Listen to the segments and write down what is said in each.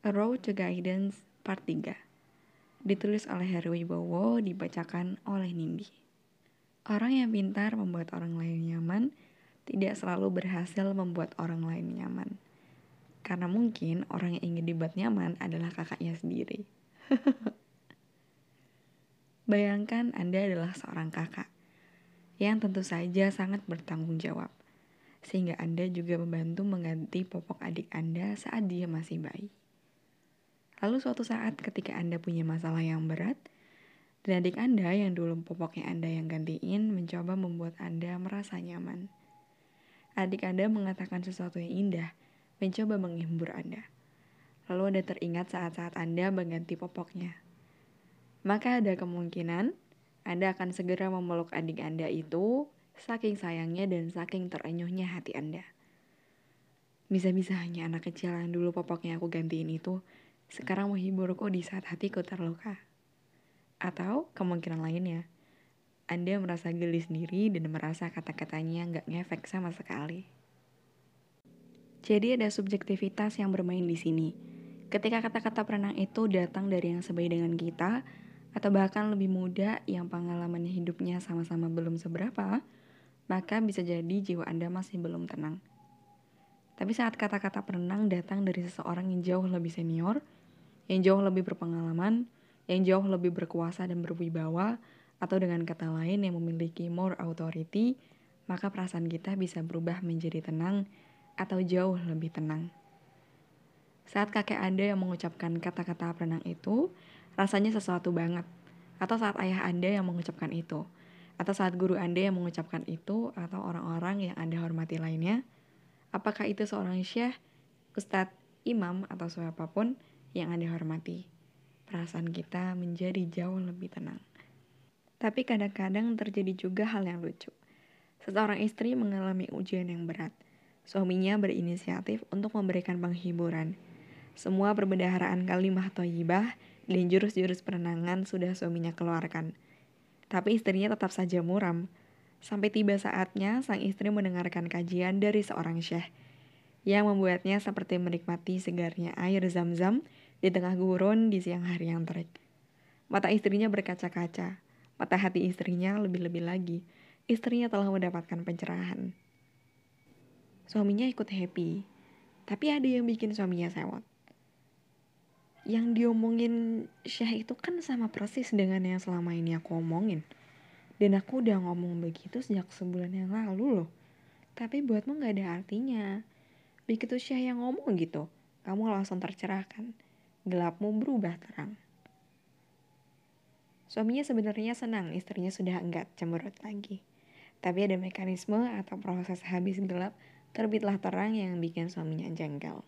A Road to Guidance Part 3 Ditulis oleh Heru Wibowo, dibacakan oleh Nindi Orang yang pintar membuat orang lain nyaman tidak selalu berhasil membuat orang lain nyaman. Karena mungkin orang yang ingin dibuat nyaman adalah kakaknya sendiri. Bayangkan Anda adalah seorang kakak yang tentu saja sangat bertanggung jawab, sehingga Anda juga membantu mengganti popok adik Anda saat dia masih bayi. Lalu suatu saat ketika Anda punya masalah yang berat, dan adik Anda yang dulu popoknya Anda yang gantiin mencoba membuat Anda merasa nyaman. Adik Anda mengatakan sesuatu yang indah, mencoba menghibur Anda. Lalu Anda teringat saat-saat Anda mengganti popoknya. Maka ada kemungkinan Anda akan segera memeluk adik Anda itu, saking sayangnya dan saking terenyuhnya hati Anda. Bisa-bisa hanya anak kecil yang dulu popoknya aku gantiin itu, sekarang menghiburku di saat hatiku terluka. Atau kemungkinan lainnya, anda merasa geli sendiri dan merasa kata-katanya nggak ngefek sama sekali. Jadi ada subjektivitas yang bermain di sini. Ketika kata-kata perenang itu datang dari yang sebaik dengan kita, atau bahkan lebih muda yang pengalaman hidupnya sama-sama belum seberapa, maka bisa jadi jiwa Anda masih belum tenang. Tapi saat kata-kata perenang datang dari seseorang yang jauh lebih senior, yang jauh lebih berpengalaman, yang jauh lebih berkuasa dan berwibawa, atau dengan kata lain yang memiliki more authority, maka perasaan kita bisa berubah menjadi tenang atau jauh lebih tenang. Saat kakek Anda yang mengucapkan kata-kata perenang itu, rasanya sesuatu banget. Atau saat ayah Anda yang mengucapkan itu. Atau saat guru Anda yang mengucapkan itu, atau orang-orang yang Anda hormati lainnya. Apakah itu seorang syekh, ustadz, imam, atau siapa pun yang Anda hormati. Perasaan kita menjadi jauh lebih tenang. Tapi kadang-kadang terjadi juga hal yang lucu. Seseorang istri mengalami ujian yang berat. Suaminya berinisiatif untuk memberikan penghiburan. Semua perbendaharaan kalimah toyibah dan jurus-jurus perenangan sudah suaminya keluarkan. Tapi istrinya tetap saja muram. Sampai tiba saatnya sang istri mendengarkan kajian dari seorang syekh yang membuatnya seperti menikmati segarnya air zam-zam di tengah gurun di siang hari yang terik. Mata istrinya berkaca-kaca, Mata hati istrinya lebih-lebih lagi, istrinya telah mendapatkan pencerahan. Suaminya ikut happy, tapi ada yang bikin suaminya sewot. Yang diomongin Syah itu kan sama persis dengan yang selama ini aku omongin. Dan aku udah ngomong begitu sejak sebulan yang lalu loh. Tapi buatmu gak ada artinya. Begitu Syah yang ngomong gitu, kamu langsung tercerahkan. Gelapmu berubah terang. Suaminya sebenarnya senang istrinya sudah enggak cemberut lagi. Tapi ada mekanisme atau proses habis gelap terbitlah terang yang bikin suaminya jengkel.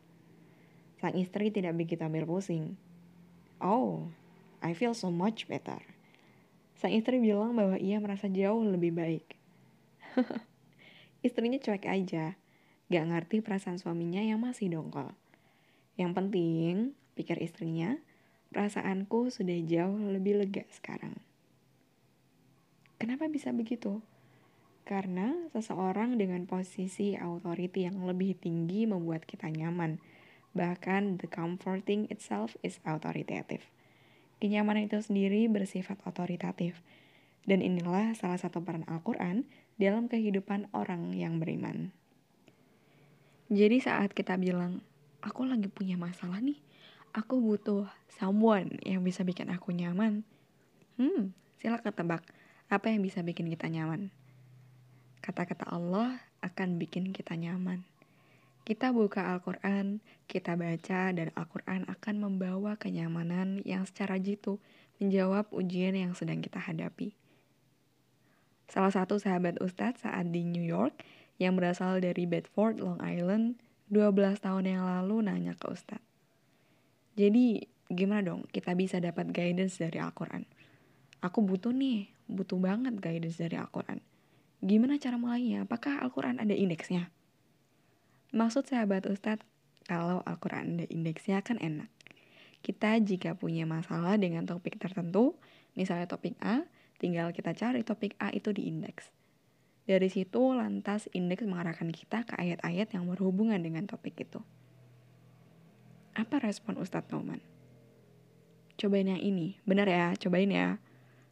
Sang istri tidak begitu ambil pusing. Oh, I feel so much better. Sang istri bilang bahwa ia merasa jauh lebih baik. Istrinya cuek aja, gak ngerti perasaan suaminya yang masih dongkol. Yang penting, pikir istrinya, Perasaanku sudah jauh lebih lega sekarang. Kenapa bisa begitu? Karena seseorang dengan posisi authority yang lebih tinggi membuat kita nyaman. Bahkan the comforting itself is authoritative. Kenyamanan itu sendiri bersifat otoritatif. Dan inilah salah satu peran Al-Quran dalam kehidupan orang yang beriman. Jadi saat kita bilang, aku lagi punya masalah nih, aku butuh someone yang bisa bikin aku nyaman. Hmm, silakan tebak apa yang bisa bikin kita nyaman. Kata-kata Allah akan bikin kita nyaman. Kita buka Al-Quran, kita baca, dan Al-Quran akan membawa kenyamanan yang secara jitu menjawab ujian yang sedang kita hadapi. Salah satu sahabat Ustadz saat di New York yang berasal dari Bedford, Long Island, 12 tahun yang lalu nanya ke Ustadz, jadi gimana dong kita bisa dapat guidance dari Al-Quran? Aku butuh nih, butuh banget guidance dari Al-Quran. Gimana cara mulainya? Apakah Al-Quran ada indeksnya? Maksud sahabat Ustadz, kalau Al-Quran ada indeksnya kan enak. Kita jika punya masalah dengan topik tertentu, misalnya topik A, tinggal kita cari topik A itu di indeks. Dari situ lantas indeks mengarahkan kita ke ayat-ayat yang berhubungan dengan topik itu. Apa respon Ustadz Nauman? Cobain yang ini, benar ya, cobain ya.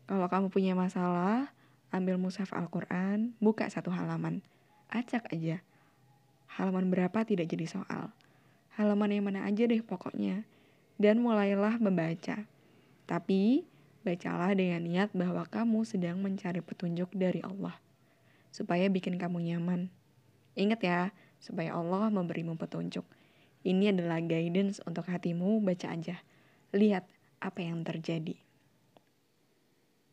Kalau kamu punya masalah, ambil mushaf Al-Quran, buka satu halaman. Acak aja. Halaman berapa tidak jadi soal. Halaman yang mana aja deh pokoknya. Dan mulailah membaca. Tapi, bacalah dengan niat bahwa kamu sedang mencari petunjuk dari Allah. Supaya bikin kamu nyaman. Ingat ya, supaya Allah memberimu petunjuk. Ini adalah guidance untuk hatimu, baca aja. Lihat apa yang terjadi.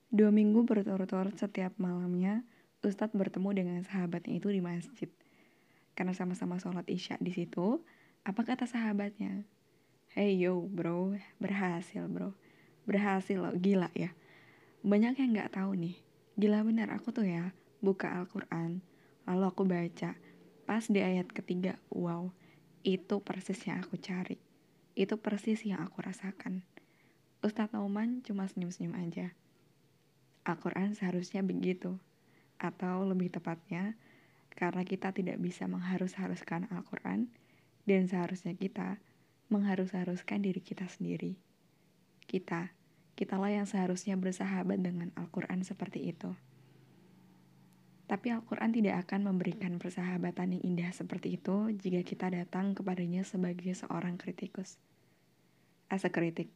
Dua minggu berturut-turut setiap malamnya, Ustadz bertemu dengan sahabatnya itu di masjid. Karena sama-sama sholat isya di situ, apa kata sahabatnya? Hey yo bro, berhasil bro. Berhasil loh, gila ya. Banyak yang gak tahu nih, gila bener aku tuh ya, buka Al-Quran, lalu aku baca. Pas di ayat ketiga, wow, itu persis yang aku cari. Itu persis yang aku rasakan. Ustadz Nauman cuma senyum-senyum aja. Al-Quran seharusnya begitu. Atau lebih tepatnya, karena kita tidak bisa mengharus-haruskan Al-Quran, dan seharusnya kita mengharus-haruskan diri kita sendiri. Kita, kitalah yang seharusnya bersahabat dengan Al-Quran seperti itu. Tapi Al-Quran tidak akan memberikan persahabatan yang indah seperti itu jika kita datang kepadanya sebagai seorang kritikus. As a kritik,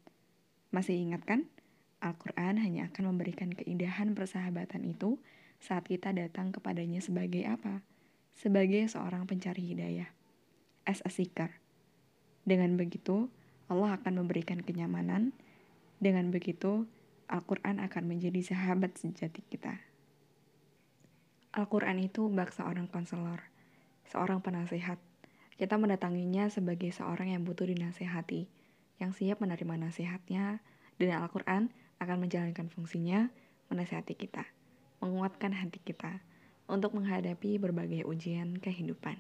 masih ingat kan? Al-Quran hanya akan memberikan keindahan persahabatan itu saat kita datang kepadanya sebagai apa? Sebagai seorang pencari hidayah. As a seeker. Dengan begitu, Allah akan memberikan kenyamanan. Dengan begitu, Al-Quran akan menjadi sahabat sejati kita. Al-Quran itu bak seorang konselor, seorang penasehat. Kita mendatanginya sebagai seorang yang butuh dinasehati, yang siap menerima nasihatnya, dan Al-Quran akan menjalankan fungsinya menasihati kita, menguatkan hati kita untuk menghadapi berbagai ujian kehidupan.